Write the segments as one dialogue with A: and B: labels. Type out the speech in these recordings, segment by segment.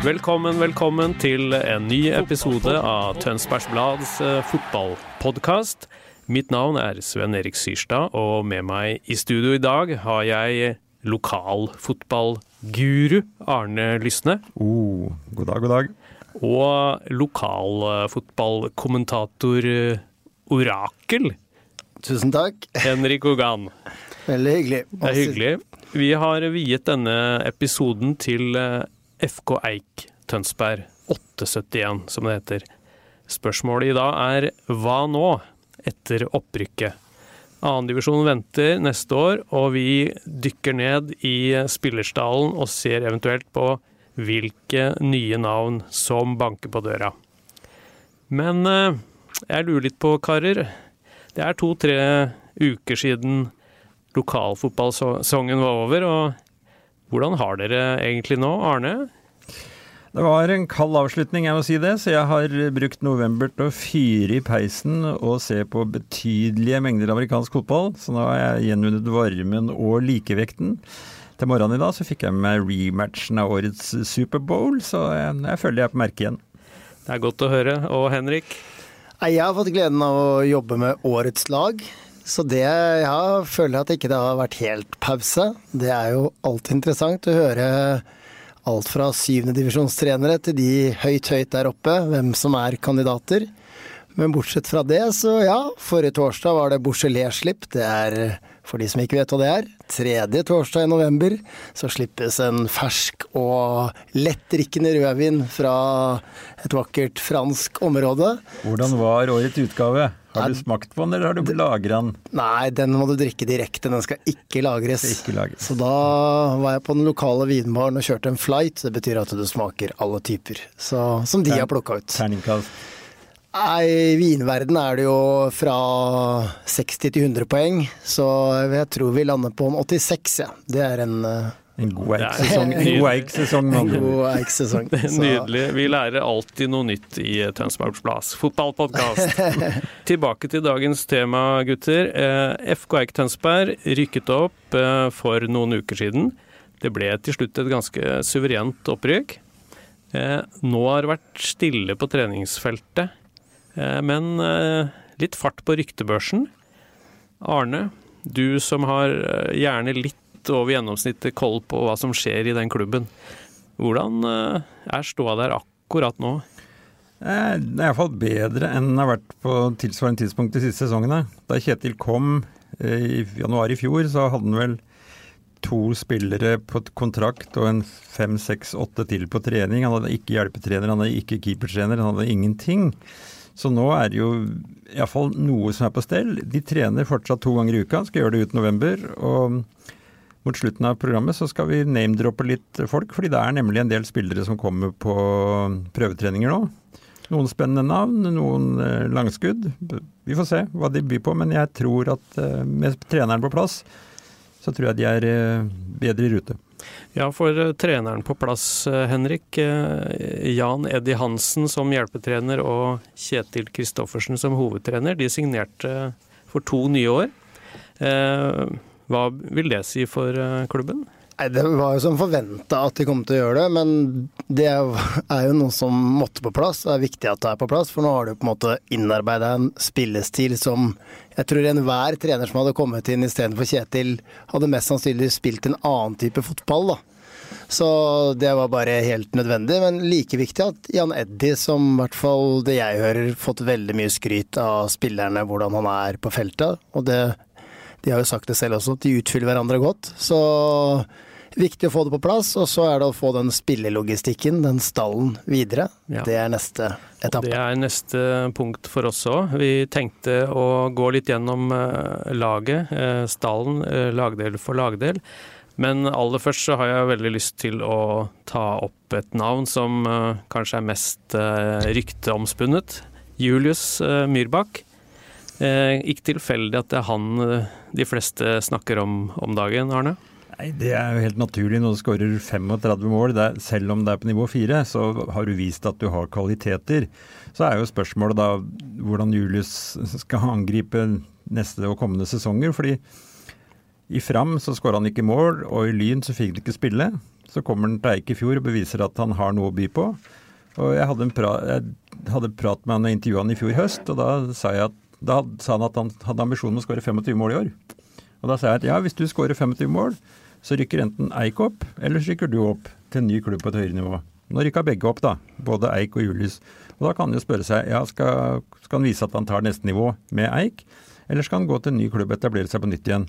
A: Velkommen, velkommen til en ny episode av Tønsbergs Blads eh, fotballpodkast. Mitt navn er Sven Erik Syrstad, og med meg i studio i dag har jeg lokalfotballguru Arne Lysne.
B: Oh, god dag, god dag.
A: Og lokalfotballkommentator fotballkommentator Orakel
C: Tusen takk.
A: Henrik Ogan.
C: Veldig hyggelig.
A: Det er hyggelig. Vi har viet denne episoden til eh, FK Eik Tønsberg 871, som det heter. Spørsmålet i dag er hva nå, etter opprykket? Annendivisjon venter neste år, og vi dykker ned i spillerstallen og ser eventuelt på hvilke nye navn som banker på døra. Men eh, jeg lurer litt på, karer. Det er to-tre uker siden lokalfotballsesongen var over, og hvordan har dere egentlig nå, Arne?
B: Det var en kald avslutning, jeg må si det, så jeg har brukt november til å fyre i peisen og se på betydelige mengder amerikansk fotball. Så nå har jeg gjenvunnet varmen og likevekten. Til morgenen i dag så fikk jeg med rematchen av årets Superbowl, så jeg, jeg føler jeg er på merket igjen.
A: Det er godt å høre. Og Henrik?
C: Jeg har fått gleden av å jobbe med årets lag. Så det ja, føler jeg at ikke det har vært helt pause. Det er jo alltid interessant å høre alt fra syvendedivisjonstrenere til de høyt, høyt der oppe, hvem som er kandidater. Men bortsett fra det, så ja, forrige torsdag var det Bouchelet-slipp. Det er, for de som ikke vet hva det er, tredje torsdag i november så slippes en fersk og lettdrikkende rødvin fra et vakkert fransk område.
B: Hvordan var årets utgave? Har du smakt på den, eller har du lagra den?
C: Nei, den må du drikke direkte, den skal ikke lagres.
B: Ikke lagres.
C: Så da var jeg på den lokale vinbaren og kjørte en flight. Det betyr at du smaker alle typer, så, som de har plukka ut.
B: Terningkast.
C: Nei, I vinverden er det jo fra 60 til 100 poeng, så jeg tror vi lander på en 86, ja. Det er en uh,
B: En god eiksesong. En god eiksesong.
A: Nydelig. Vi lærer alltid noe nytt i Tønsbergs Blads fotballpodkast. Tilbake til dagens tema, gutter. Eh, FK Eik Tønsberg rykket opp eh, for noen uker siden. Det ble til slutt et ganske suverent opprykk. Eh, Nå har det vært stille på treningsfeltet, eh, men eh, litt fart på ryktebørsen. Arne, du som har eh, gjerne litt over gjennomsnittet koll på hva som skjer i den klubben. Hvordan eh, er ståa der akkurat nå?
B: Eh, Det er iallfall bedre enn det har vært på tilsvarende tidspunkt de siste sesongene. Da Kjetil kom eh, i januar i fjor, så hadde han vel to spillere på et kontrakt og en fem, seks, åtte til på trening. Han hadde ikke hjelpetrener, han hadde ikke keepertrener, han hadde ingenting. Så nå er det jo iallfall noe som er på stell. De trener fortsatt to ganger i uka, skal gjøre det ut november. og mot slutten av programmet så skal vi name-droppe litt folk, fordi det er nemlig en del spillere som kommer på prøvetreninger nå. Noen spennende navn, noen eh, langskudd. Vi får se hva de byr på, men jeg tror at eh, med treneren på plass, så tror jeg de er eh, bedre i rute.
A: Ja, for eh, treneren på plass, eh, Henrik. eh, Jan Eddie Hansen som hjelpetrener og Kjetil Kristoffersen som hovedtrener. De signerte for to nye år. Hva vil det si for eh, klubben?
C: Nei, Det var jo som forventa at de kom til å gjøre det, men det er jo noe som måtte på plass. Det er viktig at det er på plass, for nå har du på en måte innarbeida en spillestil som jeg tror enhver trener som hadde kommet inn istedenfor Kjetil, hadde mest sannsynlig spilt en annen type fotball. da. Så det var bare helt nødvendig, men like viktig at Jan Eddi, som i hvert fall det jeg hører, fått veldig mye skryt av spillerne, hvordan han er på feltet. Og det, de har jo sagt det selv også, at de utfyller hverandre godt. Så viktig å få det på plass. Og så er det å få den spillelogistikken, den stallen, videre.
A: Ja.
C: Det er neste etappe.
A: Det er neste punkt for oss òg. Vi tenkte å gå litt gjennom eh, laget, eh, stallen, eh, lagdel for lagdel. Men aller først så har jeg veldig lyst til å ta opp et navn som kanskje er mest rykteomspunnet. Julius Myrbakk. Eh, ikke tilfeldig at det er han eh, de fleste snakker om om dagen, Arne?
B: Nei, Det er jo helt naturlig når du skårer 35 mål. Er, selv om det er på nivå 4, så har du vist at du har kvaliteter. Så er jo spørsmålet da hvordan Julius skal angripe neste og kommende sesonger. fordi i Fram så skåra han ikke mål, og i Lyn så fikk han ikke spille. Så kommer han til Eik i fjor og beviser at han har noe å by på. Og jeg hadde en pra jeg hadde prat med han og intervjua han i fjor høst, og da sa, jeg at, da sa han at han hadde ambisjonen om å skåre 25 mål i år. Og da sa jeg at ja, hvis du skårer 25 mål, så rykker enten Eik opp, eller så rykker du opp til en ny klubb på et høyere nivå. Nå rykka begge opp, da. Både Eik og Julius. Og da kan han jo spørre seg ja, skal, skal han vise at han tar neste nivå med Eik, eller skal han gå til en ny klubb og etablere seg på nytt igjen?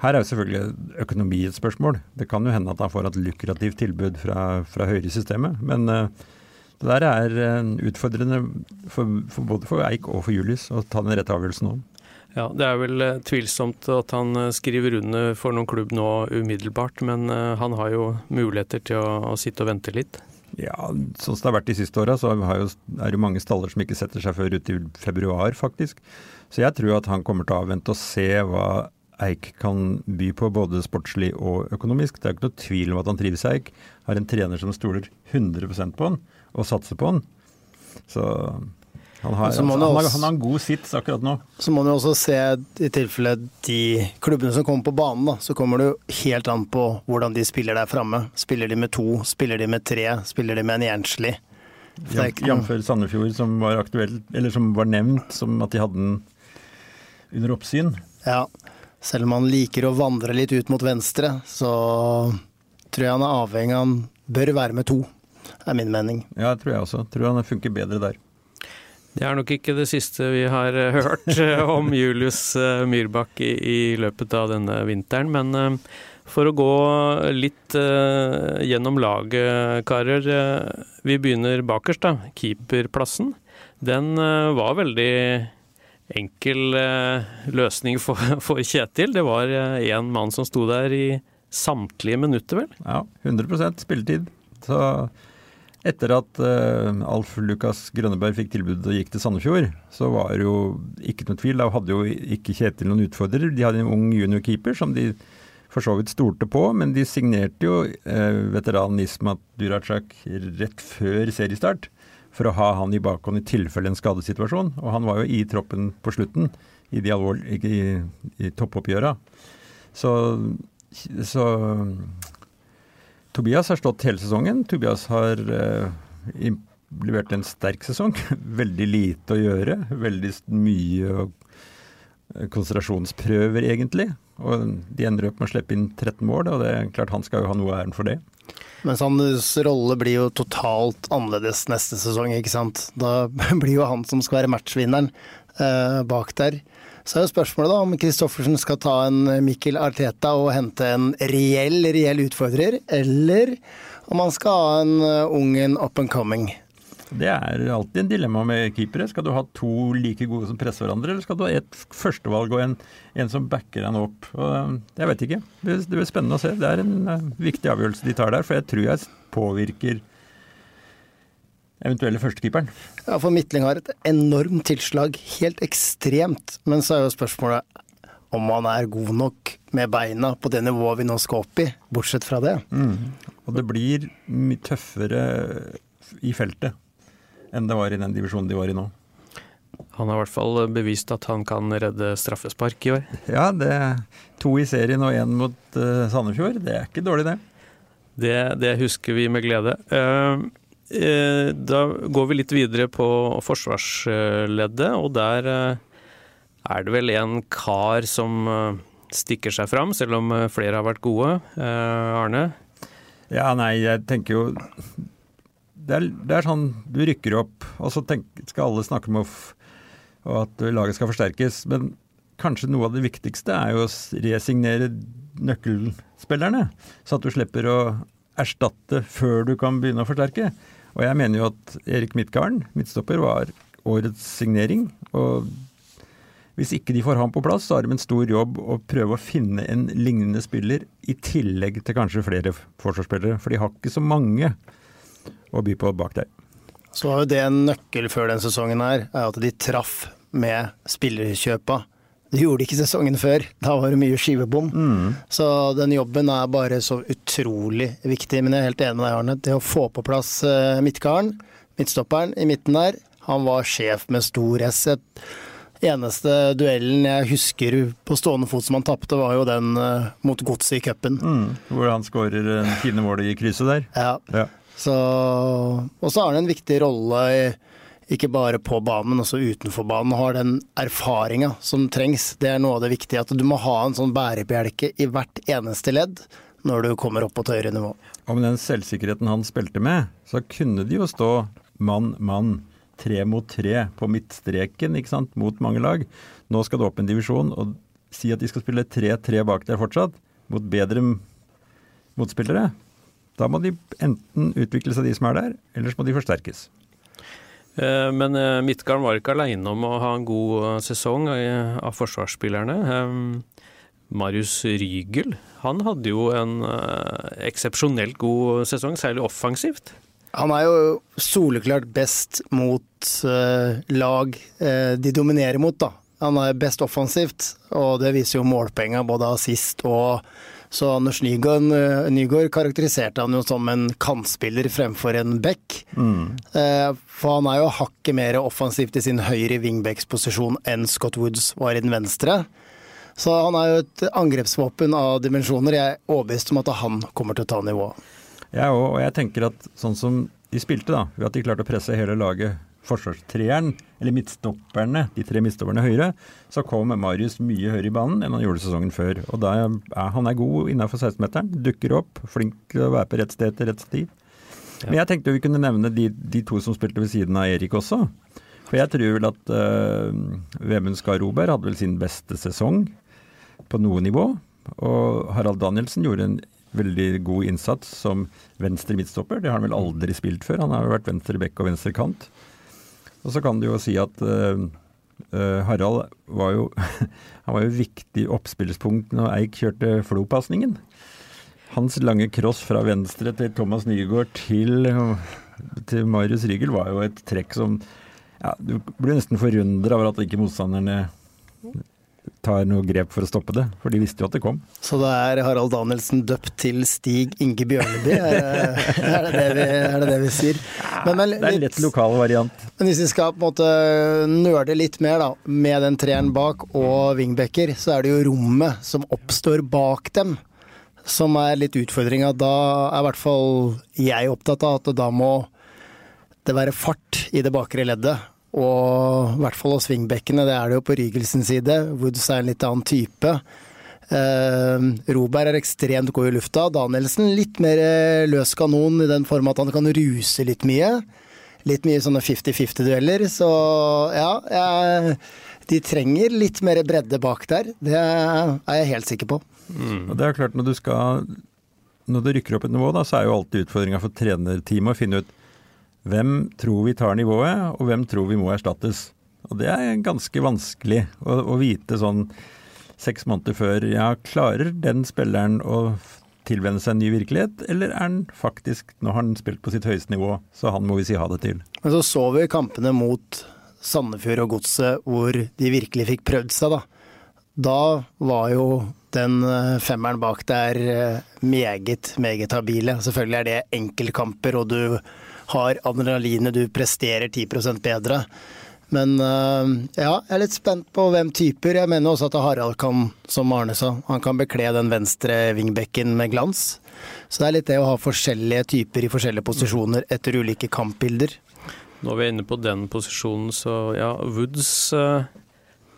B: Her er jo selvfølgelig økonomi et spørsmål. Det kan jo hende at han får et lukrativt tilbud fra, fra Høyre i systemet. Men uh, det der er uh, utfordrende for, for både for Eik og for Julius å ta den rette avgjørelsen om.
A: Ja, Det er vel eh, tvilsomt at han eh, skriver under for noen klubb nå umiddelbart, men eh, han har jo muligheter til å, å sitte og vente litt.
B: Ja, sånn som det har vært de siste åra, så har jo, er det mange staller som ikke setter seg før ut i februar, faktisk. Så jeg tror at han kommer til å avvente og se hva Eik kan by på, både sportslig og økonomisk. Det er ikke noe tvil om at han trives i Eik. Har en trener som stoler 100% på han, og satser på han. Så han har,
C: så
B: altså,
C: han også-
B: han har en god sits akkurat nå.
C: Så må man jo også se i tilfelle de klubbene som kommer på banen, da, så kommer det jo helt an på hvordan de spiller der framme. Spiller de med to, spiller de med tre, spiller de med en enslig?
B: Jf. Sandefjord, som var aktuell, eller som var nevnt som at de hadde den under oppsyn.
C: Ja, selv om han liker å vandre litt ut mot venstre, så tror jeg han er avhengig Han bør være med to, er min mening.
B: Ja, det tror jeg også. Tror han funker bedre der.
A: Det er nok ikke det siste vi har eh, hørt eh, om Julius eh, Myrbakk i, i løpet av denne vinteren. Men for å gå litt gjennom laget, karer. Vi begynner bakerst, da. Keeperplassen. Den var veldig enkel eh, løsning for, for Kjetil. Det var én mann som sto der i samtlige minutter, vel?
B: Ja, 100% spilletid. Så etter at eh, Alf Lukas Grønneberg fikk tilbudet og gikk til Sandefjord, så var det jo ikke noe tvil. Da hadde jo ikke Kjetil noen utfordrer. De hadde en ung juniorkeeper som de for så vidt stolte på, men de signerte jo eh, veteranen Ismat Duracak rett før seriestart for å ha han i bakhånd i tilfelle en skadesituasjon. Og han var jo i troppen på slutten, i de alvorlige i, i toppoppgjøra. Så, så Tobias har stått hele sesongen. Tobias har eh, levert en sterk sesong. Veldig lite å gjøre. Veldig mye eh, konsentrasjonsprøver, egentlig. Og de ender opp med å slippe inn 13 mål, og det er klart han skal jo ha noe æren for det.
C: Mens hans rolle blir jo totalt annerledes neste sesong, ikke sant. Da blir jo han som skal være matchvinneren eh, bak der. Så er jo spørsmålet da om Kristoffersen skal ta en Mikkel Arteta og hente en reell, reell utfordrer, eller om han skal ha en eh, ung up and coming.
B: Det er alltid en dilemma med keepere. Skal du ha to like gode som presser hverandre, eller skal du ha et førstevalg og en, en som backer deg opp? Og, eh, jeg vet ikke. Det blir, spennende å se. Det er en eh, viktig avgjørelse de tar der, for jeg tror jeg påvirker eventuelle førstekeeperen.
C: Ja, for Midtling har et enormt tilslag, helt ekstremt. Men så er jo spørsmålet om han er god nok med beina på det nivået vi nå skal opp i, bortsett fra det.
B: Og det blir mye tøffere i feltet enn det var i den divisjonen de var i nå.
A: Han har i hvert fall bevist at han kan redde straffespark i år.
B: Ja, det er to i serien og én mot uh, Sandefjord. Det er ikke dårlig, det.
A: Det, det husker vi med glede. Uh, uh, Da går vi litt videre på forsvarsleddet, og der er det vel en kar som stikker seg fram, selv om flere har vært gode. Arne?
B: Ja, nei, jeg tenker jo det er, det er sånn du rykker opp, og så tenk, skal alle snakke om og at laget skal forsterkes. Men kanskje noe av det viktigste er jo å resignere nøkkelspillerne, så at du slipper å erstatte før du kan begynne å forsterke. Og jeg mener jo at Erik Midtgarden, midtstopper, var årets signering. Og hvis ikke de får ham på plass, så har de en stor jobb å prøve å finne en lignende spiller, i tillegg til kanskje flere forsvarsspillere. For de har ikke så mange å by på bak der.
C: Så var jo det en nøkkel før den sesongen her, er at de traff med spillerkjøpa. Det gjorde de ikke sesongen før. Da var det mye skivebom.
B: Mm.
C: Så den jobben er bare så utrolig viktig. Men jeg er helt enig med deg, Arne. Det å få på plass eh, midtgarden, midtstopperen i midten der, han var sjef med stor S. Eneste duellen jeg husker på stående fot som han tapte, var jo den uh, mot Godset i cupen.
B: Mm. Hvor han skårer en fine mål i krysset der.
C: Ja.
B: Ja.
C: Og så har han en viktig rolle, i, ikke bare på banen, men også utenfor banen. Har den erfaringa som trengs. Det er noe av det viktige. At du må ha en sånn bærebjelke i hvert eneste ledd når du kommer opp på et høyere nivå.
B: Og med den selvsikkerheten han spilte med, så kunne de jo stå mann, mann, tre mot tre på midtstreken ikke sant, mot mange lag. Nå skal det opp en divisjon, og si at de skal spille 3-3 bak der fortsatt, mot bedre motspillere. Da må de enten utvikle seg de som er der, eller så må de forsterkes.
A: Eh, Men eh, Midtgarden var ikke aleine om å ha en god eh, sesong av forsvarsspillerne. Marius Rygel han hadde jo en eksepsjonelt god sesong, særlig offensivt.
C: Han er jo soleklart best mot lag de dominerer mot, da. Han er best offensivt, og det viser jo målpenga, både assist og Så Anders Nygaard, eh, Nygaard karakteriserte han jo som en kantspiller fremfor en back. Mm. for han er jo hakket mer offensivt i sin høyre wingbacksposisjon enn Scott Woods var i den venstre. Så han er jo et angrepsvåpen av dimensjoner. Jeg er overbevist om at han kommer til å ta nivået.
B: Jeg òg, og jeg tenker at sånn som de spilte, da, ved at de klarte å presse hele laget, forsvarstreeren, eller midtstopperne, de tre midtstopperne høyre, så kom Marius mye høyere i banen enn han gjorde sesongen før. Og da er, han er god innafor 16-meteren, dukker opp, flink til å være på rett sted til rett tid. Men jeg tenkte vi kunne nevne de, de to som spilte ved siden av Erik også. For jeg tror vel at uh, Vemund Skar Roberg hadde vel sin beste sesong på noe nivå. Og Harald Danielsen gjorde en veldig god innsats som venstre midtstopper. Det har han vel aldri spilt før. Han har jo vært venstre bekk og venstre kant. Og så kan du jo si at uh, Harald var jo, han var jo viktig oppspillspunkt når Eik kjørte Flo-pasningen. Hans lange cross fra venstre til Thomas Nygaard til, til Marius Rygel var jo et trekk som ja, Du blir nesten forundra over at ikke motstanderne tar noe grep for å stoppe det, for de visste jo at det kom.
C: Så da er Harald Danielsen døpt til Stig Inge Bjørneby, er, er, det det vi, er det det vi sier? Men, men,
B: Det er en lett lokal variant.
C: men hvis vi skal på en måte nøle litt mer da, med den treeren bak og wingbacker, så er det jo rommet som oppstår bak dem som er litt utfordringa. Da er i hvert fall jeg opptatt av at da må det være fart i det bakre leddet. Og i hvert fall hos wingbackene, det er det jo på Rygelsens side. Woods er en litt annen type. Eh, Roberg er ekstremt god i lufta. Danielsen litt mer eh, løs kanon i den form at han kan ruse litt mye. Litt mye sånne 50-50-dueller. Så ja, jeg, de trenger litt mer bredde bak der. Det er jeg helt sikker på.
B: Og det er klart, når du skal Når du rykker opp et nivå, da, så er jo alltid utfordringa for trenerteamet å finne ut hvem tror vi tar nivået, og hvem tror vi må erstattes. Og det er ganske vanskelig å, å vite sånn seks måneder før. Ja, klarer den spilleren å tilvenne seg en ny virkelighet, eller er han faktisk Nå har han spilt på sitt høyeste nivå, så han må vi si ha det til.
C: Men så så vi kampene mot Sandefjord og Godset hvor de virkelig fikk prøvd seg, da. Da var jo den eh, femmeren bak der eh, meget, meget habile. Selvfølgelig er det enkeltkamper, og du har adrenalinet, du presterer 10% bedre. Men eh, ja, jeg er litt spent på hvem typer. Jeg mener også at Harald kan, som Arne sa, han kan bekle den venstre vingbekken med glans. Så det er litt det å ha forskjellige typer i forskjellige posisjoner etter ulike kampbilder.
A: Når vi er inne på den posisjonen, så ja, Woods eh,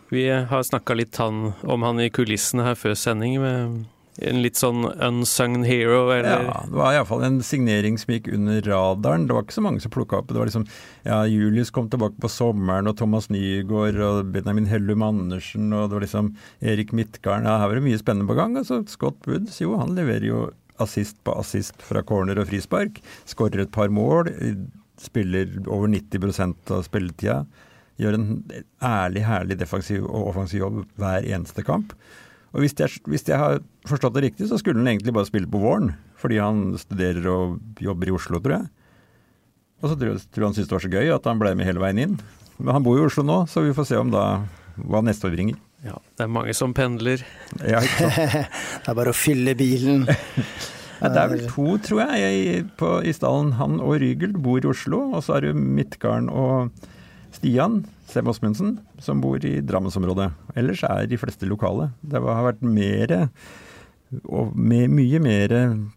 A: Vi har snakka litt om han i kulissene her før sending. Med, En litt sånn unsung hero, eller?
B: Ja, det var iallfall en signering som gikk under radaren. Det var ikke så mange som plukka opp. Det var liksom ja, Julius kom tilbake på sommeren, og Thomas Nygaard og Benjamin Hellum Andersen, og det var liksom Erik Midtgarden. Ja, her var det mye spennende på gang. Altså, Scott Woods, jo, han leverer jo assist på assist fra corner og frispark. Skårer et par mål. Spiller over 90% av spilletida. Gjør en ærlig, herlig defensiv og offensiv jobb hver eneste kamp. Og hvis jeg, hvis jeg, har forstått det riktig, så skulle han egentlig bare spille på våren. Fordi han studerer og jobber i Oslo, tror jeg. Og så tror jeg, tror jeg han syntes det var så gøy at han ble med hele veien inn. Men han bor i Oslo nå, så vi får se om da hva neste år bringer.
A: Ja, det er mange som pendler.
B: Ja, ikke sant.
C: det er bare å fylle bilen.
B: Ja, det er vel to, tror jeg, i, på, i stallen. Han og Rygel bor i Oslo. Og så er det Midtgarden og Stian Sem Osmundsen, som bor i Drammensområdet. Ellers er de fleste lokale. Det har vært mer og med mye mer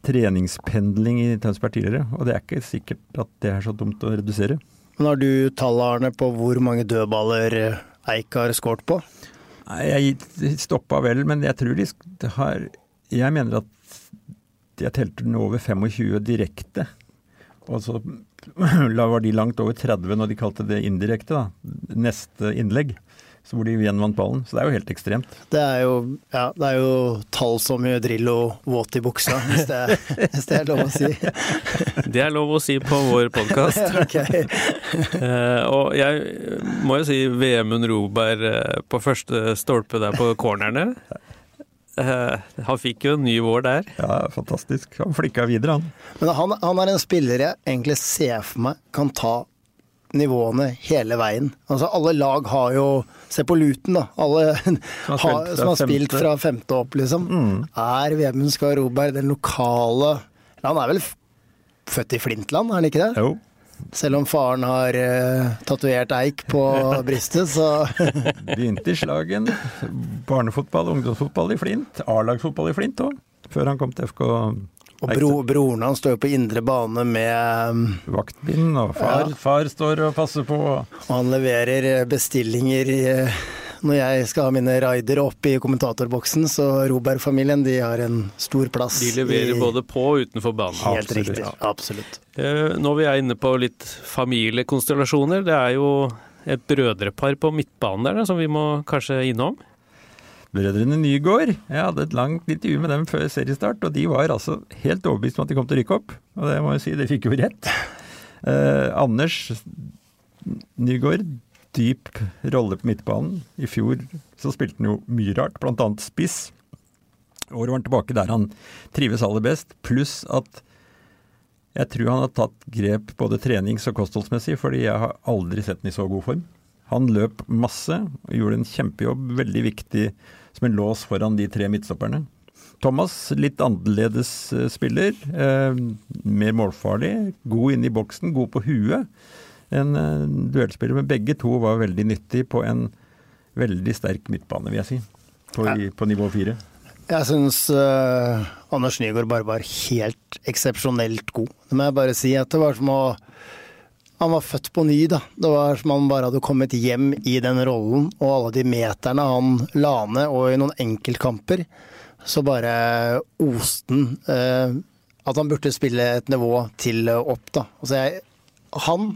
B: treningspendling i Tønsberg tidligere. Og det er ikke sikkert at det er så dumt å redusere.
C: Men har du tall, Arne, på hvor mange dødballer Eik har skåret på?
B: Nei, Jeg stoppa vel, men jeg tror de har Jeg mener at jeg telte den over 25 direkte. Og så var de langt over 30 når de kalte det indirekte, da. Neste innlegg. Så hvor de gjenvant ballen. Så det er jo helt ekstremt.
C: Det er jo, ja, det er jo tall som gjør Drillo våt i buksa, hvis det, hvis det, er lov å si.
A: Det er lov å si på vår podkast.
C: okay.
A: uh, og jeg må jo si Vemund Roberg uh, på første stolpe der på cornerne. Uh, han fikk jo en ny vår der.
B: Ja, fantastisk. Han flikka videre, han.
C: Men han, han er en spiller jeg egentlig ser for meg kan ta nivåene hele veien. Altså Alle lag har jo Se på Luton, da. Alle som har, spilt, som har spilt fra femte opp, liksom. Mm. Er Vemund Skar Roberg den lokale Han er vel født i Flintland, er han ikke det?
B: Jo.
C: Selv om faren har uh, tatovert eik på brystet, så
B: Begynte i Slagen. Barnefotball, ungdomsfotball i Flint. A-lagsfotball i Flint òg, før han kom til FK
C: og bro, broren hans står jo på indre bane med um,
B: Vaktbind, og far, ja. far, står og passer på.
C: Og han leverer eh, bestillinger eh, når jeg skal ha mine raider opp i kommentatorboksen, så Robert-familien de har en stor plass.
A: De leverer i, både på og utenfor banen.
C: Helt absolutt. riktig. Absolutt.
A: Eh, når vi er inne på litt familiekonstellasjoner, det er jo et brødrepar på midtbanen der som vi må kanskje innom?
B: Brødrene Nygård. Jeg hadde et langt intervju med dem før seriestart, og de var altså helt overbevist om at de kom til å rykke opp. Og det må jeg si, de fikk jo rett. Eh, Anders Nygård, dyp rolle på midtbanen. I fjor så spilte han jo mye rart, bl.a. spiss. Året var han tilbake der han trives aller best, pluss at jeg tror han har tatt grep både trenings- og kostholdsmessig, fordi jeg har aldri sett han i så god form. Han løp masse og gjorde en kjempejobb, veldig viktig som en lås foran de tre midtstopperne. Thomas, litt annerledes eh, spiller. Eh, mer målfarlig. God inne i boksen, god på huet. En eh, duellspiller, men begge to var veldig nyttig på en veldig sterk midtbane, vil jeg si. På, i, på nivå fire.
C: Jeg syns uh, Anders Nygaard bare var helt eksepsjonelt god. Det må jeg bare si. At det var som å han var født på ny, da. Det var som han bare hadde kommet hjem i den rollen, og alle de meterne han la ned, og i noen enkeltkamper, så bare oste han eh, at han burde spille et nivå til opp, da. Altså jeg, han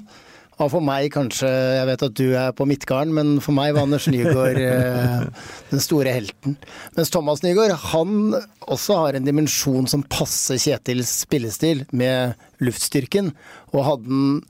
C: og for meg kanskje Jeg vet at du er på Midtgarden, men for meg var Anders Nygaard eh, den store helten. Mens Thomas Nygaard, han også har en dimensjon som passer Kjetils spillestil, med luftstyrken. Og hadde han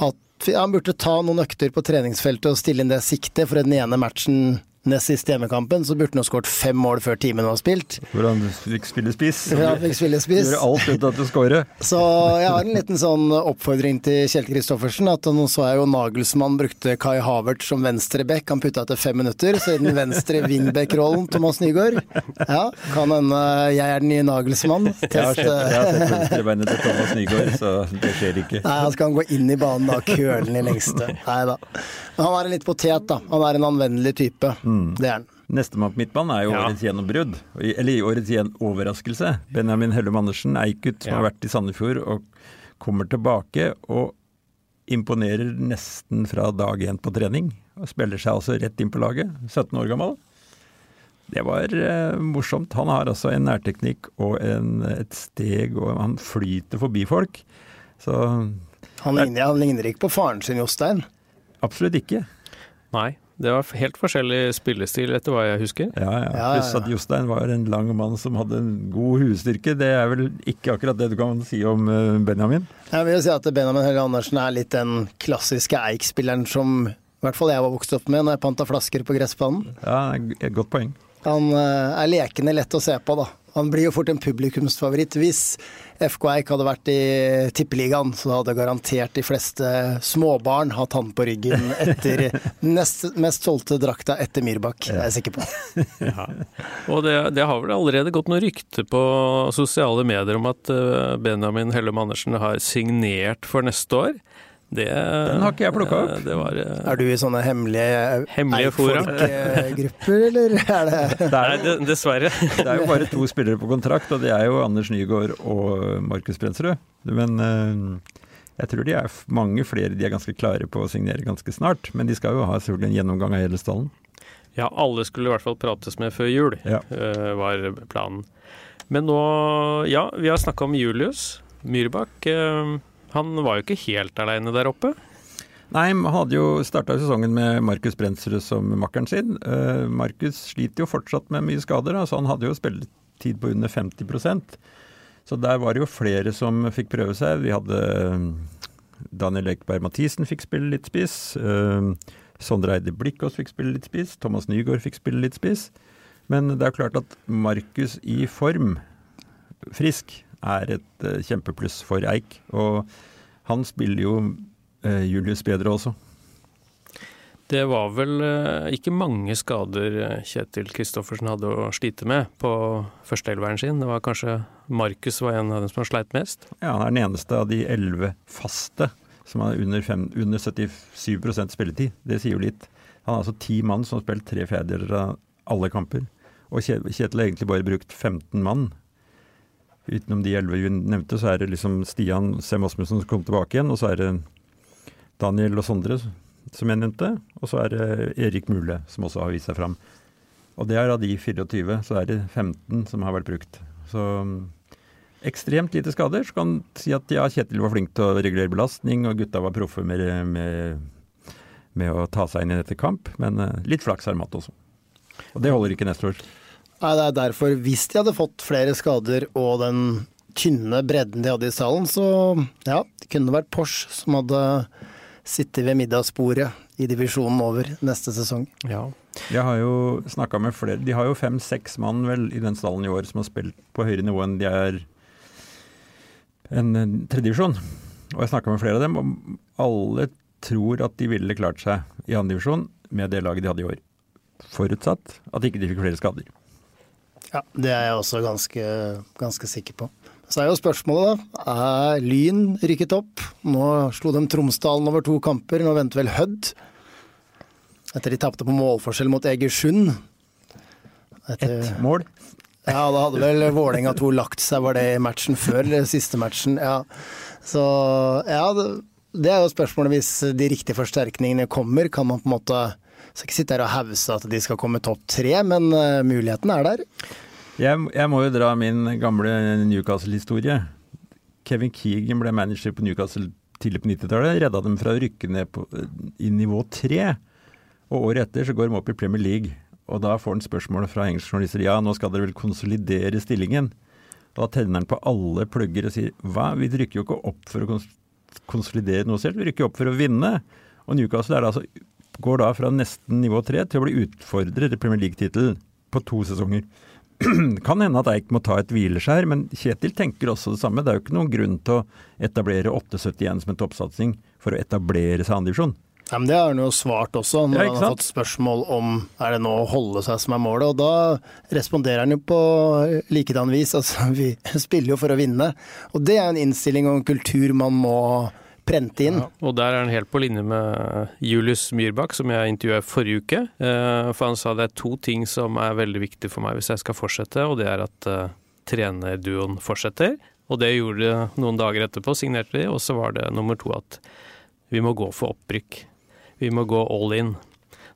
C: hatt Han burde ta noen økter på treningsfeltet og stille inn det siktet, for den ene matchen nest siste hjemmekampen, så burde han ha skåret fem mål før timen var spilt.
B: Hvor han fikk spille spiss.
C: Han fikk spille spiss.
B: Gjøre alt uten at du skårer.
C: Så jeg har en liten sånn oppfordring til Kjell Kristoffersen. at Nå så jeg jo Nagelsmann brukte Kai Havert som venstreback. Han putta etter fem minutter, så i den venstre wingback-rollen Thomas Nygaard. Ja, kan hende jeg er den nye Nagelsmann.
B: Test. Jeg har sett, jeg har sett venstrebeinet til Thomas Nygaard, så det skjer ikke.
C: Nei, han skal gå inn i banen da, kølen i lengste. Nei da. Men han er en litt potet, da. Han er en anvendelig type. Mm. Det er han.
B: Nestemann på midtbanen er jo ja. årets gjennombrudd, eller årets overraskelse. Benjamin Hellum Andersen, Eikut, som ja. har vært i Sandefjord og kommer tilbake og imponerer nesten fra dag én på trening. Og spiller seg altså rett inn på laget. 17 år gammel. Det var eh, morsomt. Han har altså en nærteknikk og en, et steg, og han flyter forbi folk. Så
C: Han ligner, han ligner ikke på faren sin, Jostein.
B: absolutt ikke.
A: Nei, det var helt forskjellig spillestil, etter hva jeg husker.
B: Ja, ja.
C: Ja, ja,
B: Pluss at Jostein var en lang mann som hadde en god huestyrke. Det er vel ikke akkurat det du kan si om eh, Benjamin?
C: Jeg vil si at Benjamin Helge Andersen er litt den klassiske Eik-spilleren som i hvert fall jeg var vokst opp med når jeg panta flasker på gressbanen.
B: Ja, et godt poeng.
C: Han eh, er lekende lett å se på, da. Han blir jo fort en publikumsfavoritt. Hvis FK Eik hadde vært i Tippeligaen, så hadde garantert de fleste småbarn hatt han på ryggen etter nest mest solgte drakta etter Myrbakk. Det er jeg sikker på.
A: Og det, det har vel allerede gått noe rykte på sosiale medier om at eh, Benjamin Hellem Andersen har signert for neste år. Det,
B: Den har ikke jeg plukket opp.
A: eh, Det var eh,
C: Er du i sånne hemmelige
A: hemmelige
C: eikfolk-grupper, eller er det
B: Det
A: Nei,
B: er,
A: det, dessverre.
B: det er jo bare to spillere på kontrakt, og det er jo Anders Nygaard og Markus Brensrud. Men eh, jeg tror de er mange flere de er ganske klare på å signere ganske snart. Men de skal jo ha selvfølgelig en gjennomgang av hele stallen.
A: Ja, alle skulle i hvert fall prates med før jul,
B: Ja.
A: eh, var planen. Men nå, ja, vi har snakka om Julius Myrbakk. Eh, Han var jo ikke helt aleine der oppe.
B: Nei, han hadde jo starta sesongen med Markus Brensrud som makkeren sin. Uh, Markus sliter jo fortsatt med mye skader, altså han hadde jo spilletid på under 50% Så der var det jo flere som fikk prøve seg. Vi hadde eh, Daniel Ekeberg Mathisen fikk spille litt spiss. eh, Sondre Eide Blikkås fikk spille litt spiss. Thomas Nygaard fikk spille litt spiss. Men det er klart at Markus i form, frisk, er et eh, kjempepluss for Eik. Og han spiller jo eh, Julius bedre også.
A: Det var vel eh, ikke mange skader Kjetil Kristoffersen hadde å slite med på førsteelveren sin. Det var kanskje Markus var en av dem som har sleit mest.
B: Ja, Han er den eneste av de elleve faste som har under, fem, under 77 spilletid. Det sier jo litt. Han har altså ti mann som har spilt tre fjerdedeler av alle kamper. Og Kjetil har egentlig bare brukt 15 mann. Utenom de elleve vi nevnte, så er det liksom Stian Sem Asmussen som kom tilbake igjen, og så er det Daniel og Sondre som jeg nevnte, og så er det Erik Mule som også har vist seg fram. Og det er av de 24, så er det 15 som har vært brukt. Så mm, ekstremt lite skader. Så kan si at ja, Kjetil var flink til å regulere belastning, og gutta var proffe med, med, med å ta seg inn i dette kamp, men eh, litt flaks har de også. Og det holder ikke neste år.
C: Nei, det er derfor, hvis de hadde fått flere skader og den tynne bredden de hadde i stallen, så ja, det kunne vært Porsche som hadde sittet ved middagsbordet i divisjonen over neste sesong.
A: Ja.
B: Jeg har jo snakka med flere De har jo fem-seks mann vel i den stallen i år som har spilt på høyere nivå enn de er en en tredjedivisjon. Og jeg snakka med flere av dem, og alle tror at de ville klart seg i andredivisjon med det laget de hadde i år. Forutsatt at ikke de fikk flere skader.
C: Ja, det er jeg også ganske, ganske sikker på. Så er jo spørsmålet, da. Er Lyn rykket opp? Nå slo de Tromsdalen over to kamper, nå venter vel Hødd. Etter de tapte på målforskjell mot Egersund. Etter,
B: Ett mål.
C: Ja, da hadde vel Vålerenga 2 lagt seg, var det i matchen før, eller siste matchen? Ja. Så ja, det, det er jo spørsmålet hvis de riktige forsterkningene kommer, kan man på en måte skal ikke sitte her og hause at de skal komme topp tre, men uh, muligheten er der.
B: Jeg, jeg må jo dra min gamle Newcastle-historie. Kevin Keegan ble manager på Newcastle tidlig på 90-tallet. Redda dem fra å rykke ned på, i nivå tre. Og året etter så går de opp i Premier League. Og da får han spørsmålet fra engelske journalister ja, nå skal dere vel konsolidere stillingen. Da tenner han på alle plugger og sier hva, vi rykker jo ikke opp for å konsolidere noe selv, vi rykker opp for å vinne. Og Newcastle er da altså, går da fra nesten nivå tre til å bli utfordrer til Premier League-tittelen på to sesonger. kan hende at Eik må ta et hvileskjær, men Kjetil tenker også det samme. Det er jo ikke noen grunn til å etablere 871 som en toppsatsing for å etablere seg andredivisjon.
C: Ja, men Det har han jo svart også, når
B: Ja,
C: han har fått spørsmål om er det nå å holde seg som er målet. Og da responderer han jo på likedan vis. Altså, vi spiller jo for å vinne. Og det er en innstilling og en kultur man må prente inn.
A: Og der er han helt på linje med Julius Myrbakk, som jeg intervjuet forrige uke. Eh, For han sa det er to ting som er veldig viktig for meg hvis jeg skal fortsette, og det er at eh, trenerduoen fortsetter. Og det gjorde de noen dager etterpå, signerte de. Og så var det nummer to at vi må gå for opprykk. Vi må gå all in.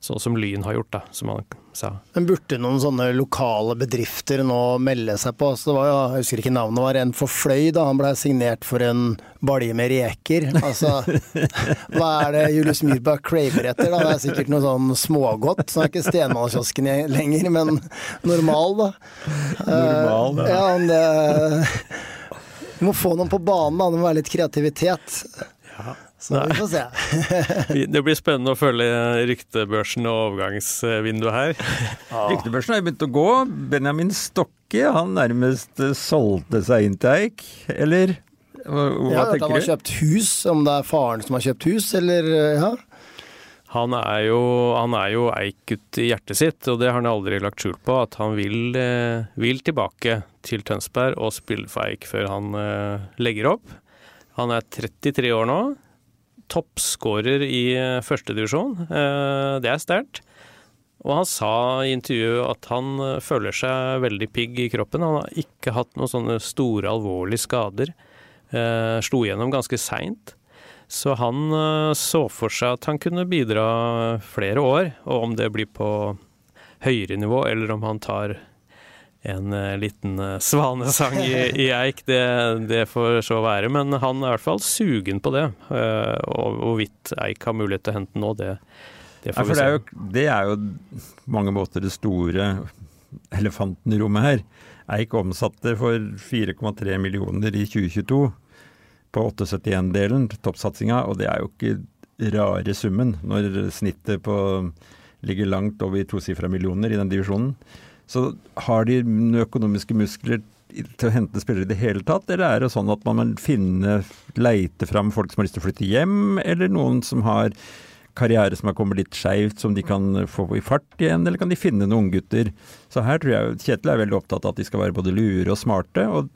A: Sånn som Lyn har gjort, da, som han sa.
C: Men burde noen sånne lokale bedrifter nå melde seg på? Altså, det var jo, jeg husker ikke navnet, var en for Fløy da han ble signert for en balje med reker. Altså, hva er det Julius Myhrberg craver etter? da? Det er sikkert noe sånn smågodt. Så er ikke Stenmalkiosken lenger, men normal, da.
B: Normal,
C: da. ja men det, vi må få noen på banen, da. Det må være litt kreativitet. Så vi får se.
A: det blir spennende å følge ryktebørsen og overgangsvinduet her.
B: Ryktebørsen har jo begynt å gå. Benjamin Stokke han nærmest eh, solgte seg inn til Eik, eller? Hva, hva
C: ja, at
B: tenker
C: han har kjøpt hus, om det er faren som har kjøpt hus, eller ja.
A: Han er jo, han er jo Eik-gutt i hjertet sitt, og det har han aldri lagt skjul på. At han vil, eh, vil tilbake til Tønsberg og spille for Eik før han eh, legger opp. Han er 33 år nå. Toppskårer i eh, førstedivisjon. Eh, det er sterkt. Og han sa i intervjuet at han eh, føler seg veldig pigg i kroppen. Han har ikke hatt noen sånne store, alvorlige skader. Slo gjennom ganske seint. Så han så for seg at han kunne bidra flere år, og om det blir på høyere nivå, eller om han tar en eh, liten eh, svanesang i, i eik, det, det får så være. Men han er i hvert fall sugen på det. Eh, Og hvorvidt eik har mulighet til å hente nå, det, det får
B: for
A: vi
B: det er, jo, det er jo på mange måter det store elefanten i rommet her. Eik omsatte for 4,3 millioner i 2022 på 871-delen, toppsatsinga, og det er jo ikke rare summen når snittet på ligger langt over tosifra millioner i den divisjonen. Så har de økonomiske muskler til å hente spillere i det hele tatt, eller er det sånn at man må finne, leite fram folk som har lyst til å flytte hjem, eller noen som har karriere som har kommet litt skeivt, som de kan få i fart igjen, eller kan de finne noen unggutter? Så her tror jeg Kjetil er veldig opptatt av at de skal være både lure og smarte. og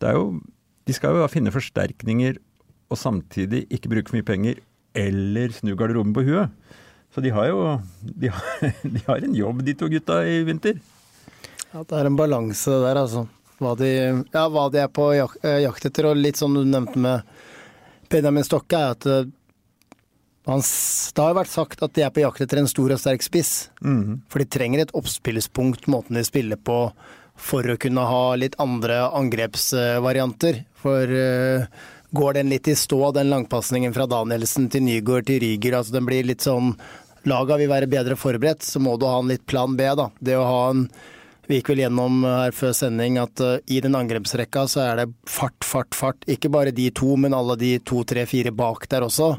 B: det er jo, De skal jo finne forsterkninger og samtidig ikke bruke for mye penger, eller snu garderoben på huet. Så de har jo de har, de har en jobb, de to gutta, i vinter.
C: Ja, det er en balanse der, altså. Hva de, ja, hva de er på jak eh, jakt etter, og litt som du nevnte med Benjamin Stokke, er at eh, han, det har jo vært sagt at de er på jakt etter en stor og sterk spiss. For de trenger et oppspillspunkt, måten de spiller på, for å kunne ha litt andre angrepsvarianter. For uh, går den litt i stå, den langpasningen fra Danielsen til Nygaard til Ryger, altså den blir litt sånn Laga vil være bedre forberedt, så må du ha en litt plan B, da. Det å ha en vi gikk vel gjennom her før sending at eh, i den angrepsrekka så er det fart, fart, fart. Ikke bare de to, men alle de to, tre, fire bak der også.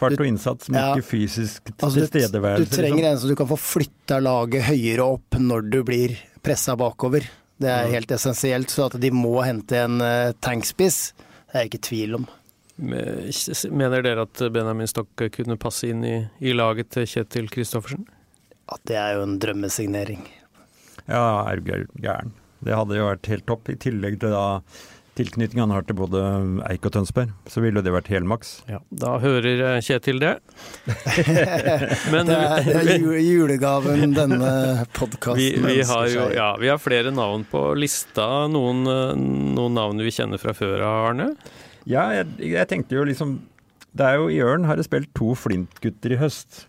B: Fart og innsats, men
C: Ja.
B: ikke fysisk
C: Altså, du,
B: tilstedeværelse.
C: du trenger
B: liksom.
C: en som du kan få flytta laget høyere opp når du blir pressa bakover. Det er helt essensielt. Så at de må hente en uh, tankspiss, det er jeg ikke i tvil om.
A: Mener dere at Benjamin Stokke kunne passe inn i, i laget til Kjetil Kristoffersen?
C: At det er jo en drømmesignering.
B: Ja, er du gæren. Det hadde jo vært helt topp. I tillegg til da tilknytningen han har til både Eik og Tønsberg, så ville det vært helmaks.
A: Ja, da hører eh, Kjetil det. Men
C: Det er, det er julegaven denne podkasten
A: vi, vi, har jo, ja, vi har flere navn på lista. Noen, eh, noen navn vi kjenner fra før av, Arne?
B: Ja, jeg, jeg tenkte jo liksom Det er jo i Ørn har det spilt to Flint-gutter i høst.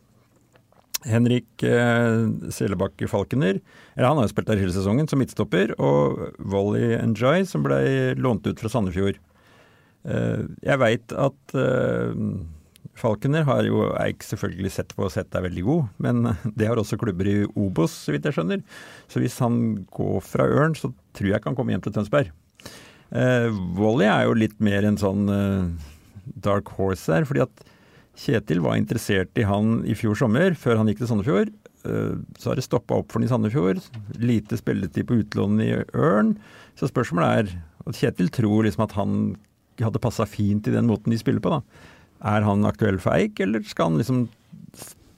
B: Henrik eh, Selebakke Falkener, eller han har jo spilt der hele sesongen som midtstopper, og Volley Njay som ble lånt ut fra Sandefjord. Eh, jeg veit at eh, Falkener har jo Eik selvfølgelig sett på og sett er veldig god, men det har også klubber i Obos, så vidt jeg skjønner. Så hvis han går fra Ørn, så tror jeg ikke han kommer hjem til Tønsberg. Eh, Volley er jo litt mer en sånn eh, dark horse her, fordi at Kjetil var interessert i han i fjor sommer, før han gikk til Sandefjord. Eh, Så har det stoppa opp for han i Sandefjord. Lite spilletid på utlån i Ørn. Så spørsmålet er at Kjetil tror liksom at han hadde passa fint i den måten de spiller på. da. Er han aktuell for Eik, eller skal han liksom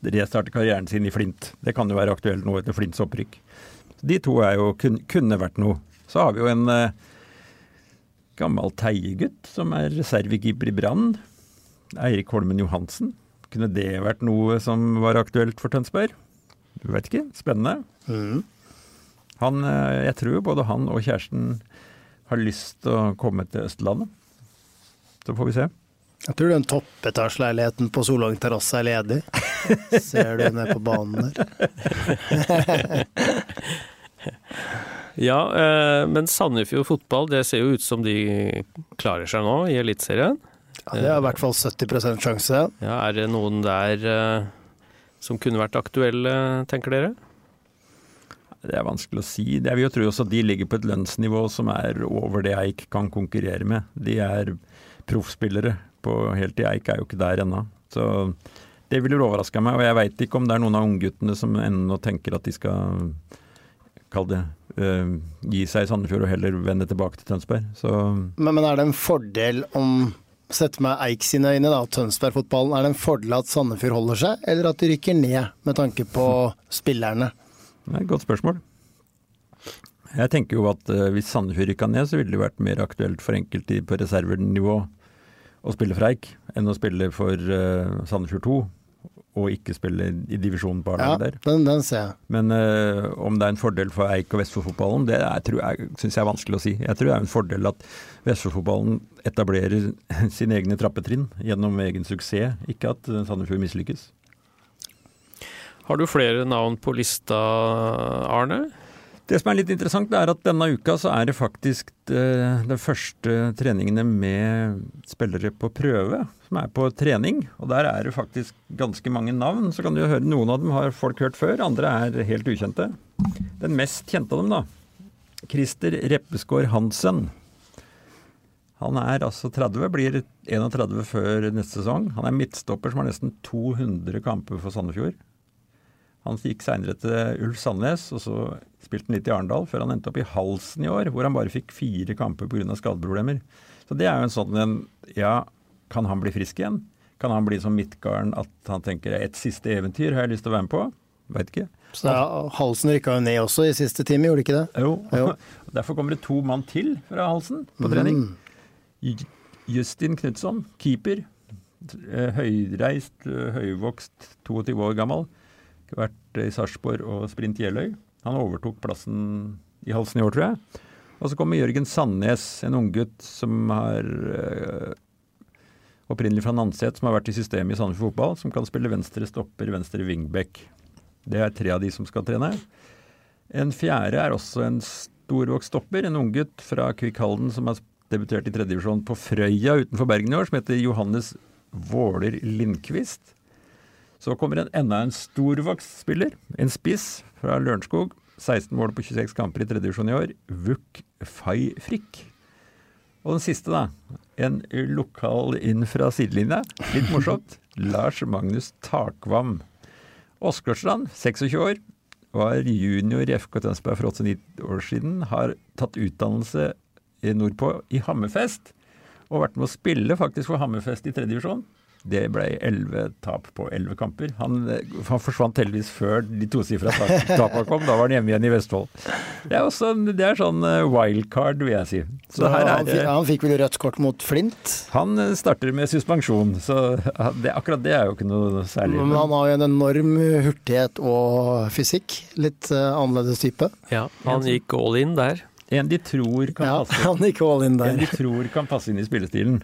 B: restarte karrieren sin i Flint? Det kan jo være aktuelt nå etter Flints opprykk. De to er jo, kun, kunne vært noe. Så har vi jo en eh, gammel Teie-gutt som er reservekeeper i Brann. Eirik Holmen Johansen. Kunne det vært noe som var aktuelt for Tønsberg? Du vet ikke. Spennende. Han, eh, jeg tror både han og kjæresten har lyst til å komme til Østlandet. Så får vi se.
C: Jeg tror den toppetasjeleiligheten på Solvang terrasse er ledig. Ser du ned på banen der.
A: Ja, eh, men Sandefjord fotball, det ser jo ut som de klarer seg nå i Eliteserien.
C: Ja, det er i hvert fall 70% sjanse.
A: Ja, er det noen der uh, som kunne vært aktuelle, tenker dere?
B: Det er vanskelig å si. Jeg vil jo tro også at de ligger på et lønnsnivå som er over det Eik kan konkurrere med. De er proffspillere. På Helt i Eik er jo ikke der ennå. Så det ville overraska meg. Og jeg veit ikke om det er noen av ungguttene som ennå tenker at de skal kall det uh, gi seg i Sandefjord og heller vende tilbake til Tønsberg. Så
C: men, men er det en fordel om Sett med Eik sine øyne, da, Tønsberg-fotballen. Er det en fordel at Sandefjord holder seg, eller at de rykker ned, med tanke på spillerne?
B: Det er et godt spørsmål. Jeg tenker jo at uh, hvis Sandefjord rykka ned, så ville det vært mer aktuelt for enkelte på reservenivå å spille for Eik enn å spille for uh, Sandefjord 2 og ikke spille i divisjonen på A-laget
C: Ja,
B: der.
C: den, den ser jeg.
B: Men uh, om det er en fordel for Eik og Vestfold-fotballen, det er, jeg, syns jeg er vanskelig å si. Jeg tror det er en fordel at Vestfold-fotballen etablerer sine egne trappetrinn gjennom egen suksess, ikke at uh, Sandefjord mislykkes.
A: Har du flere navn på lista, Arne?
B: Det som er litt interessant, er at denne uka så er det faktisk den de første treningene med spillere på prøve, som er på trening. Og der er det faktisk ganske mange navn. Så kan du jo høre Noen av dem har folk hørt før, andre er helt ukjente. Den mest kjente av dem, da. Christer Reppeskår Hansen. Han er altså 30, blir 31 før neste sesong. Han er midtstopper som har nesten 200 kamper for Sandefjord. Han gikk seinere til Ulf Sandnes, og så spilte han litt i Arendal, før han endte opp i Halsen i år, hvor han bare fikk fire kamper pga. skadeproblemer. Så det er jo en sånn en Ja, kan han bli frisk igjen? Kan han bli som Midtgarden at han tenker et siste eventyr har jeg lyst til å være med på? Veit ikke.
C: Så da, Halsen rykka jo ned også i siste time, gjorde de ikke det?
B: Jo.
C: Jo.
B: Derfor kommer det to mann til fra Halsen på trening. Mm. Justin Knutson, keeper. Eh, Høyreist, eh, høyvokst, 22 år gammel. Vært i Sarpsborg og Sprint Jeløy. Han overtok plassen i Halsen i år, tror jeg. Og så kommer Jørgen Sandnes, en unggutt som har eh, opprinnelig fra Nanset, som har vært i systemet i Sandefjord fotball, som kan spille venstre stopper, venstre wingback. Det er tre av de som skal trene. En fjerde er også en storvokst stopper, en unggutt fra Kvikk Halden som har debutert i tredjedivisjon på Frøya utenfor Bergen i år, som heter Johannes Våler Lindqvist. Så kommer en, enda en storvokst spiller, en spiss fra Lørenskog. 16 mål på 26 kamper i tredjedivisjon i år. Vuk Fay Frikk. Og den siste, da. En lokal inn fra sidelinja. Litt morsomt. Lars Magnus Takvam. Åsgårdstrand, 26 år, var junior i FK Tønsberg for 89 år siden. Har tatt utdannelse i nordpå i Hammerfest, og vært med å spille faktisk for Hammerfest i tredje divisjon. Det ble elleve tap på elleve kamper. Han, han forsvant heldigvis før de tosifra tapene kom. Da var han hjemme igjen i Vestfold. Det er, også, det er sånn eh, wildcard, vil jeg si. Så
C: Så
B: her
C: han,
B: er
C: fikk, han fikk vel rødt kort mot Flint,
B: Han eh, starter med suspensjon, så det, akkurat det er jo ikke noe særlig.
C: men han har jo en enorm hurtighet og fysikk. Litt uh, annerledes type.
A: Ja, han gikk all in der.
B: En de tror kan
C: Ja, han gikk all in
B: En de tror kan passe inn i spillestilen.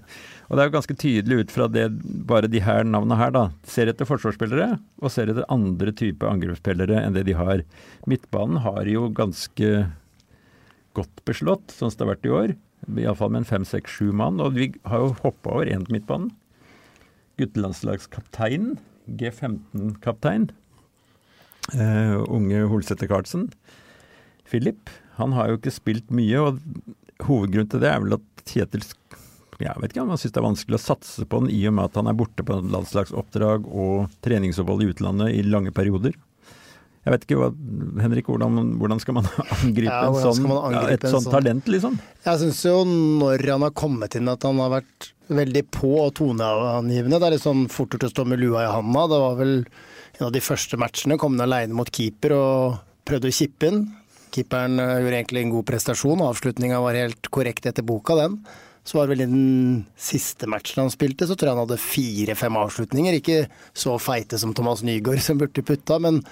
B: Og det er jo ganske tydelig ut fra det, bare de her navnene her, da. Ser etter forsvarsspillere, og ser etter andre type angrepsspillere enn det de har. Midtbanen har jo ganske godt beslått, sånn som det har vært i år. Iallfall med en fem, seks, sju mann. Og vi har jo hoppa over én på midtbanen. Guttelandslagskapteinen, G15-kaptein, uh, unge Holsæter Karlsen. Philip, han har jo ikke spilt mye, og hovedgrunnen til det er vel at Kjetil jeg vet ikke om han syns det er vanskelig å satse på den i og med at han er borte på landslagsoppdrag og treningsopphold i utlandet i lange perioder. Jeg vet ikke Henrik, hvordan, hvordan skal man angripe
C: Ja,
B: sånn,
C: man angripe
B: ja, et sånt
C: sånn?
B: talent, liksom?
C: Jeg syns jo når han har kommet inn at han har vært veldig på og toneangivende. Det er litt sånn fort gjort å stå med lua i handa. Det var vel en av de første matchene. Kom han aleine mot keeper og prøvde å kippe inn. Keeperen eh, gjorde egentlig en god prestasjon. Avslutninga var helt korrekt etter boka, den. Så var det vel i den siste matchen han spilte, så tror jeg han hadde fire-fem avslutninger. Ikke så feite som Thomas Nygaard som burde putta, men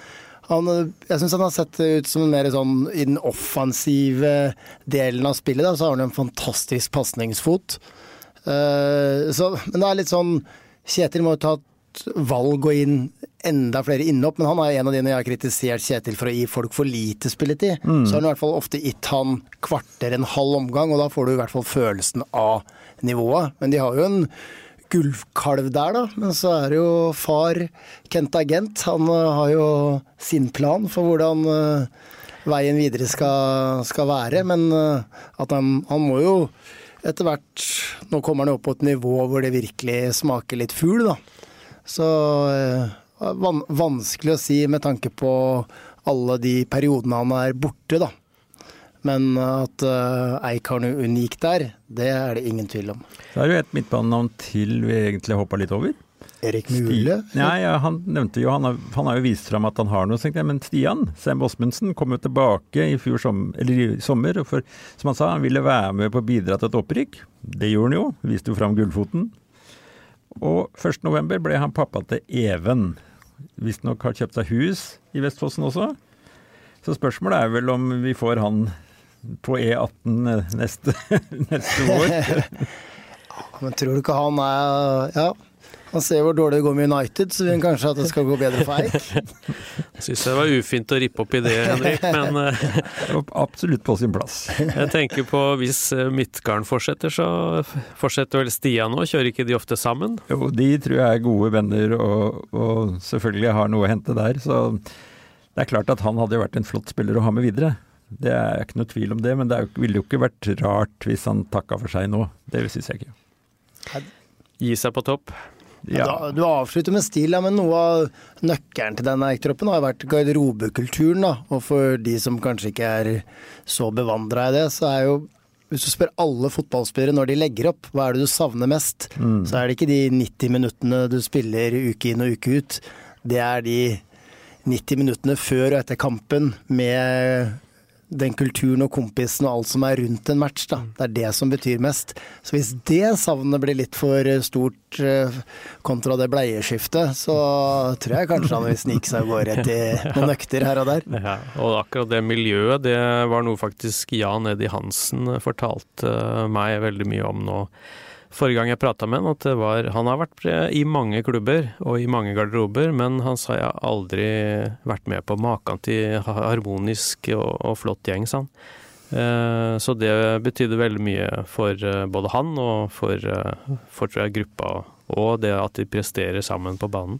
C: han, jeg syns han har sett ut som mer sånn i den offensive delen av spillet. Da, så har han en fantastisk pasningsfot. Uh, men det er litt sånn Kjetil må jo ta valg å inn enda flere innhopp, men han er en av de jeg har kritisert Kjetil for å gi folk for lite spilletid. Så har han i hvert fall ofte gitt han kvarter, en halv omgang, og da får du i hvert fall følelsen av nivået. Men de har jo en gullkalv der, da. Men så er det jo far Kent Agent. Han eh, har jo sin plan for hvordan eh, veien videre skal, skal være. Men eh, at han, han må jo etter hvert Nå kommer han jo opp på et nivå hvor det virkelig smaker litt fugl, da. Så eh, van, vanskelig å si med tanke på alle de periodene han er borte, da. Men at uh, Eik har noe unikt der, det er det ingen tvil om.
B: Så er det jo et midtbanenavn til vi egentlig hoppa litt over.
C: Erik Mule?
B: Nei, ja, han nevnte jo, han har, han har jo vist fram at han har noe, jeg. Men Stian Sem Osmundsen kom jo tilbake i, fjor som, eller i sommer. For som han sa, han ville være med på å bidra til et opprykk. Det gjorde han jo. Viste jo fram gullfoten. Og 1.11 ble han pappa til Even. Visstnok har kjøpt seg hus i Vestfossen også. Så spørsmålet er vel om vi får han på E18 neste, neste år.
C: Men tror du ikke han er Ja, han ser hvor dårlig det går med United, så vil han kanskje at det skal gå bedre for Eik.
A: Syns det var ufint å rippe opp i det, Henrik, men
B: Absolutt på sin plass.
A: jeg tenker på hvis eh, Midtgarden fortsetter, så fortsetter vel Stian nå? Kjører ikke de ofte sammen?
B: Jo, de tror jeg er gode venner og, og selvfølgelig har noe å hente der. Så det er klart at han hadde vært en flott spiller å ha med videre. Det er ikke noe tvil om det, men det er jo- ville jo ikke vært rart hvis han takka for seg nå. Det syns jeg ikke.
A: Gi seg på topp?
B: Ja.
C: Du avslutter med stil, ja, men noe av nøkkelen til denne Eik-troppen har vært garderobekulturen. da, Og for de som kanskje ikke er så bevandra i det, så er jo hvis du spør alle fotballspillere når de legger opp, hva er det du savner mest, så er det ikke de 90 minuttene du spiller uke inn og uke ut. Det er de 90 minuttene før og etter kampen med den kulturen og kompisen og alt som er rundt en match. da. Det er det som betyr mest. Så hvis det savnet blir litt for stort eh, kontra det bleieskiftet, så tror jeg kanskje han vil snike seg av gårde til noen økter her og der.
A: Ja, og akkurat det miljøet, det var noe faktisk Jan Eddie Hansen fortalte meg veldig mye om nå. Forrige gang jeg prata med han, at det var Han har vært i mange klubber og i mange garderober, men han sa jeg aldri vært med på maken til harmonisk og, og flott gjeng, sa han. Eh, Så det betydde veldig mye for eh, både han og for, eh, for tror jeg, gruppa, og det at de presterer sammen på banen.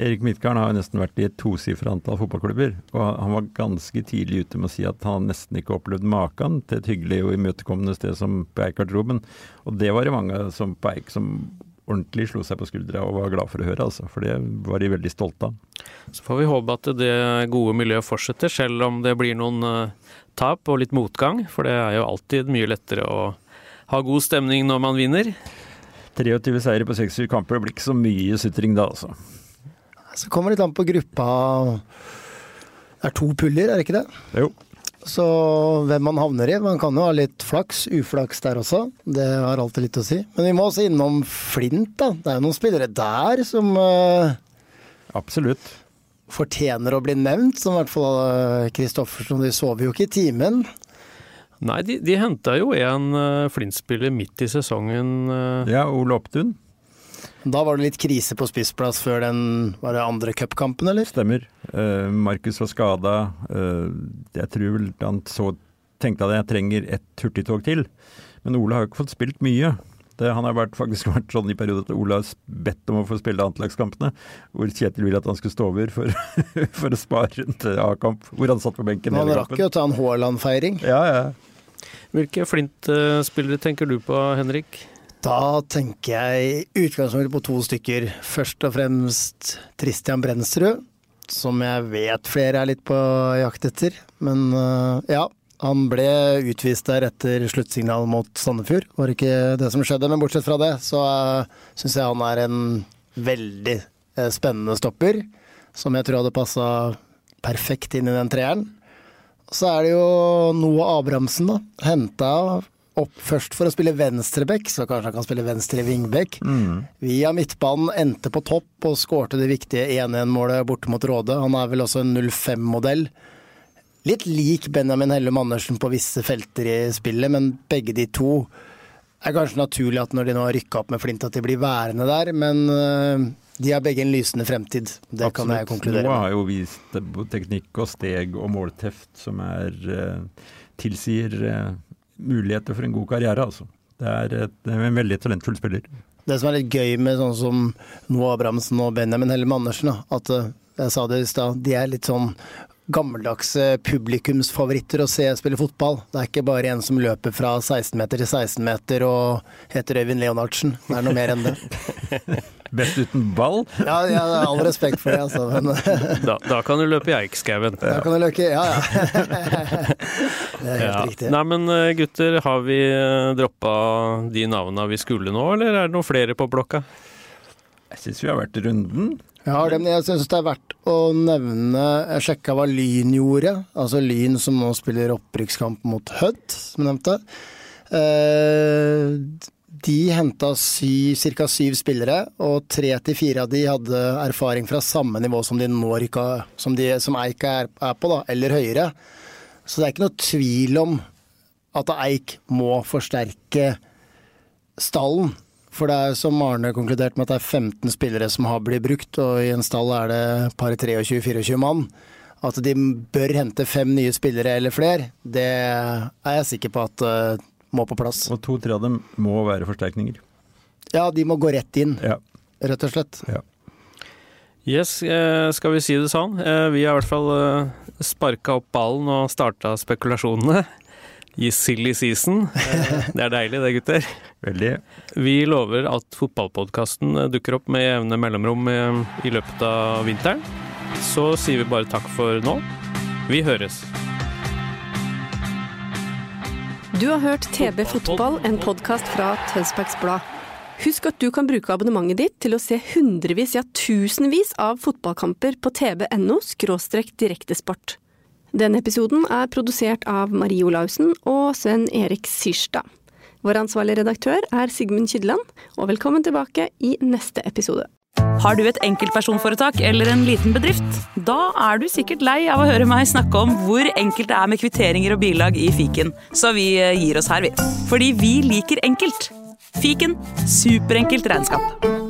B: Erik Midtgarden har jo nesten vært i et tosifra antall fotballklubber, og han var ganske tidlig ute med å si at han nesten ikke opplevde maken til et hyggelig og imøtekommende sted som på Eik-garderoben. Og det var det mange som på Eik som ordentlig slo seg på skuldra og var glad for å høre, altså. For det var de veldig stolte av.
A: Så får vi håpe at det gode miljøet fortsetter, selv om det blir noen eh, tap og litt motgang. For det er jo alltid mye lettere å ha god stemning når man vinner.
B: 23 seire på 26 kamper, det blir ikke så mye sutring da, altså.
C: Så kommer det litt an på gruppa. Det er to puller, er det ikke det?
B: Jo.
C: Så hvem man havner i. Man kan jo ha litt flaks, uflaks der også. Det har alltid litt å si. Men vi må også innom Flint, da. Det er jo noen spillere der som uh,
B: Absolutt.
C: fortjener å bli nevnt. Som i hvert fall Kristoffersen. De sover jo ikke i timen.
A: Nei, de, de henta jo en uh, Flint-spiller midt i sesongen. eh,
B: Ja, Ole Opptun.
C: Da var det litt krise på spissplass før den var det andre cupkampen, eller?
B: Stemmer. Uh, Markus var skada. jeg tror vel han så tenkte at jeg trenger et hurtigtog til. Men Ole har jo ikke fått spilt mye. Det, han har vært, faktisk vært sånn i perioder at Ole har bedt om å få spille annetlagskampene. Hvor Kjetil ville at han skulle stå over for, for å spare en til A-kamp. Hvor han satt på benken
C: Han rakk jo å ta en Haaland-feiring.
B: Ja, ja.
A: Hvilke Flint-spillere tenker du på, Henrik?
C: Da tenker jeg utgangspunktet på to stykker. Først og fremst Tristian Brensrud, som jeg vet flere er litt på jakt etter. Men øh, ja, han ble utvist der etter sluttsignal mot Sandefjord. Var ikke det som skjedde, men bortsett fra det, så uh, syns jeg han er en veldig eh, spennende stopper. Som jeg tror hadde passa perfekt inn i den treeren. Så er det jo Noah Abrahamsen, da. Henta opp først for å spille venstreback, så kanskje han kan spille venstre wingback. Via midtbanen endte på topp og skårte det viktige 1-1-målet borte mot Råde. Han er vel også en 05-modell. Litt lik Benjamin Hellum Andersen på visse felter i spillet, men begge de to er kanskje naturlig at når de nå har rykka opp med Flint, at de blir værende der, men øh, de har begge en lysende fremtid. Det kan jeg konkludere
B: Noah
C: med.
B: har jo vist eh, teknikk og steg og målteft som er eh, tilsier eh, muligheter for en god karriere, altså. Det er, et, det er en veldig talentfull spiller.
C: Det som er litt gøy med sånn som Noah Abrahamsen og Benjamin Hellem Andersen, at øh, jeg sa det i stad, de er litt sånn gammeldagse publikumsfavoritter å se spille fotball. Det er ikke bare en som løper fra 16 meter til 16 meter og heter Øyvind Leonardsen. Det er noe mer enn det.
B: Best uten ball.
C: Ja, ja all respekt for det, altså. Men
A: Da, da kan du løpe i Eikskauen.
C: da kan du løpe, Ja, ja. Det er helt
A: Ja.
C: riktig.
A: Nei, men eh, gutter, har vi droppa de navna vi skulle nå, eller er det noen flere på blokka?
B: Jeg syns vi har vært i runden.
C: Jeg har det, men jeg syns det er verdt å nevne Jeg sjekka hva Lyn gjorde. Altså Lyn som nå spiller opprykkskamp mot Hødd, som jeg nevnte. Eh, De henta ca. syv spillere, og tre til fire av de hadde erfaring fra samme nivå som de nå rykka Som, som Eik er, er på, da, eller høyere. Så det er ikke noe tvil om at Eik må forsterke stallen. For det er som Arne konkluderte med at det er 15 spillere som har blitt brukt, og i en stall er det par 23-24 mann. At de bør hente fem nye spillere eller flere, det er jeg sikker på at uh, må på plass.
B: Og to-tre av dem må være forsterkninger.
C: Ja, de må gå rett inn,
B: Ja.
C: rett og slett.
A: Yes, eh, skal vi si det sånn? Eh, Vi har i hvert fall sparka opp ballen og starta spekulasjonene i silly season. Det er deilig det, gutter.
B: Veldig.
A: Vi lover at fotballpodkasten dukker opp med jevne mellomrom eh, i løpet av vinteren. Så sier vi bare takk for nå. Vi høres.
D: Du har hørt TB Fotball, en podkast fra Tønsbergs Blad. Husk at du kan bruke abonnementet ditt til å se hundrevis, ja tusenvis av fotballkamper på tb.no direktesport. Denne episoden er produsert av Marie Olaussen og Sven Erik Syrstad. Vår ansvarlige redaktør er Sigmund Kydland, og velkommen tilbake i neste episode.
E: Har du et enkeltpersonforetak eller en liten bedrift? Da er du sikkert lei av å høre meg snakke om hvor enkelt det er med kvitteringer og bilag i fiken, så vi eh, gir oss her, vi. Fordi vi liker enkelt. Fiken superenkelt regnskap.